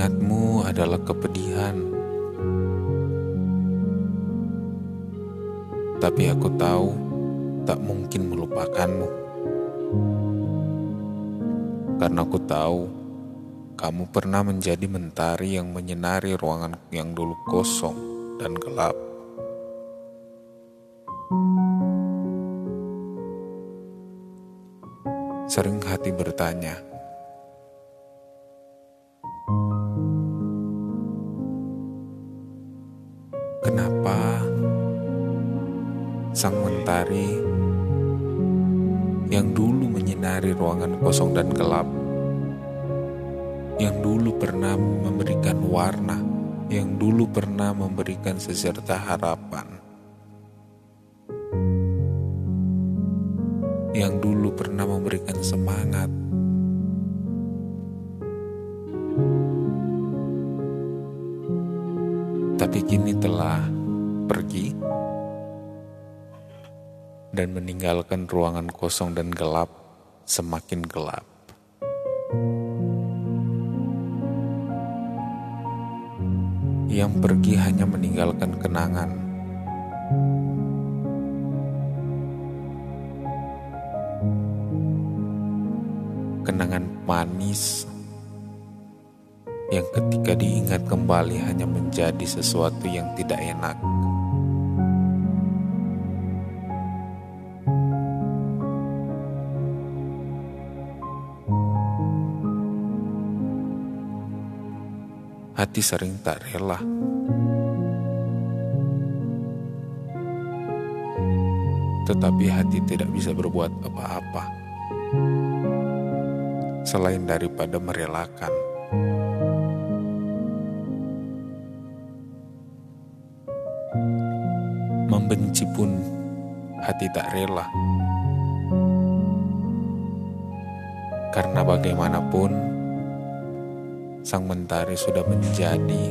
Mengingatmu adalah kepedihan. Tapi aku tahu tak mungkin melupakanmu. Karena aku tahu kamu pernah menjadi mentari yang menyinari ruangan yang dulu kosong dan gelap. Sering hati bertanya, sang mentari yang dulu menyinari ruangan kosong dan gelap, yang dulu pernah memberikan warna, yang dulu pernah memberikan seserta harapan, yang dulu pernah memberikan semangat. Tapi kini telah pergi dan meninggalkan ruangan kosong dan gelap semakin gelap. Yang pergi hanya meninggalkan kenangan kenangan manis yang ketika diingat kembali hanya menjadi sesuatu yang tidak enak. Hati sering tak rela. Tetapi hati tidak bisa berbuat apa-apa selain daripada merelakan. Membenci pun hati tak rela. Karena bagaimanapun sang mentari sudah menjadi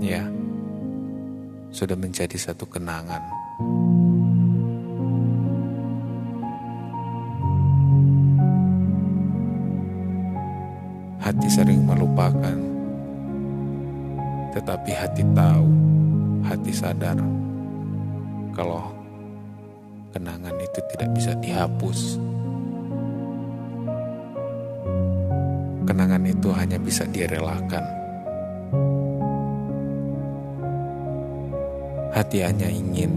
ya sudah menjadi satu kenangan. Hati sering melupakan, tetapi hati tahu, hati sadar kalau kenangan itu tidak bisa dihapus. Kenangan itu hanya bisa direlakan. Hati hanya ingin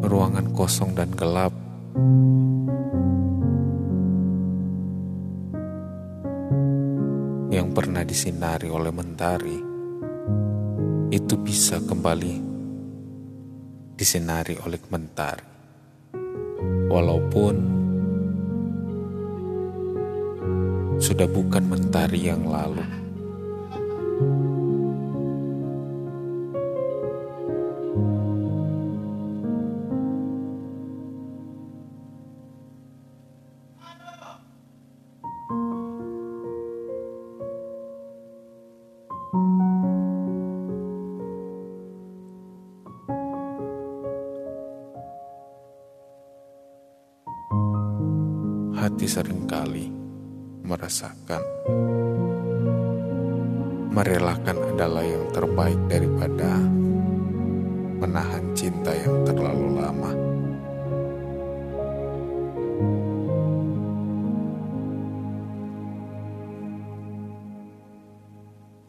ruangan kosong dan gelap. Yang pernah disinari oleh mentari itu bisa kembali disinari oleh mentari. Walaupun sudah bukan mentari yang lalu. Hati sering kali merasakan merelakan adalah yang terbaik daripada menahan cinta yang terlalu lama.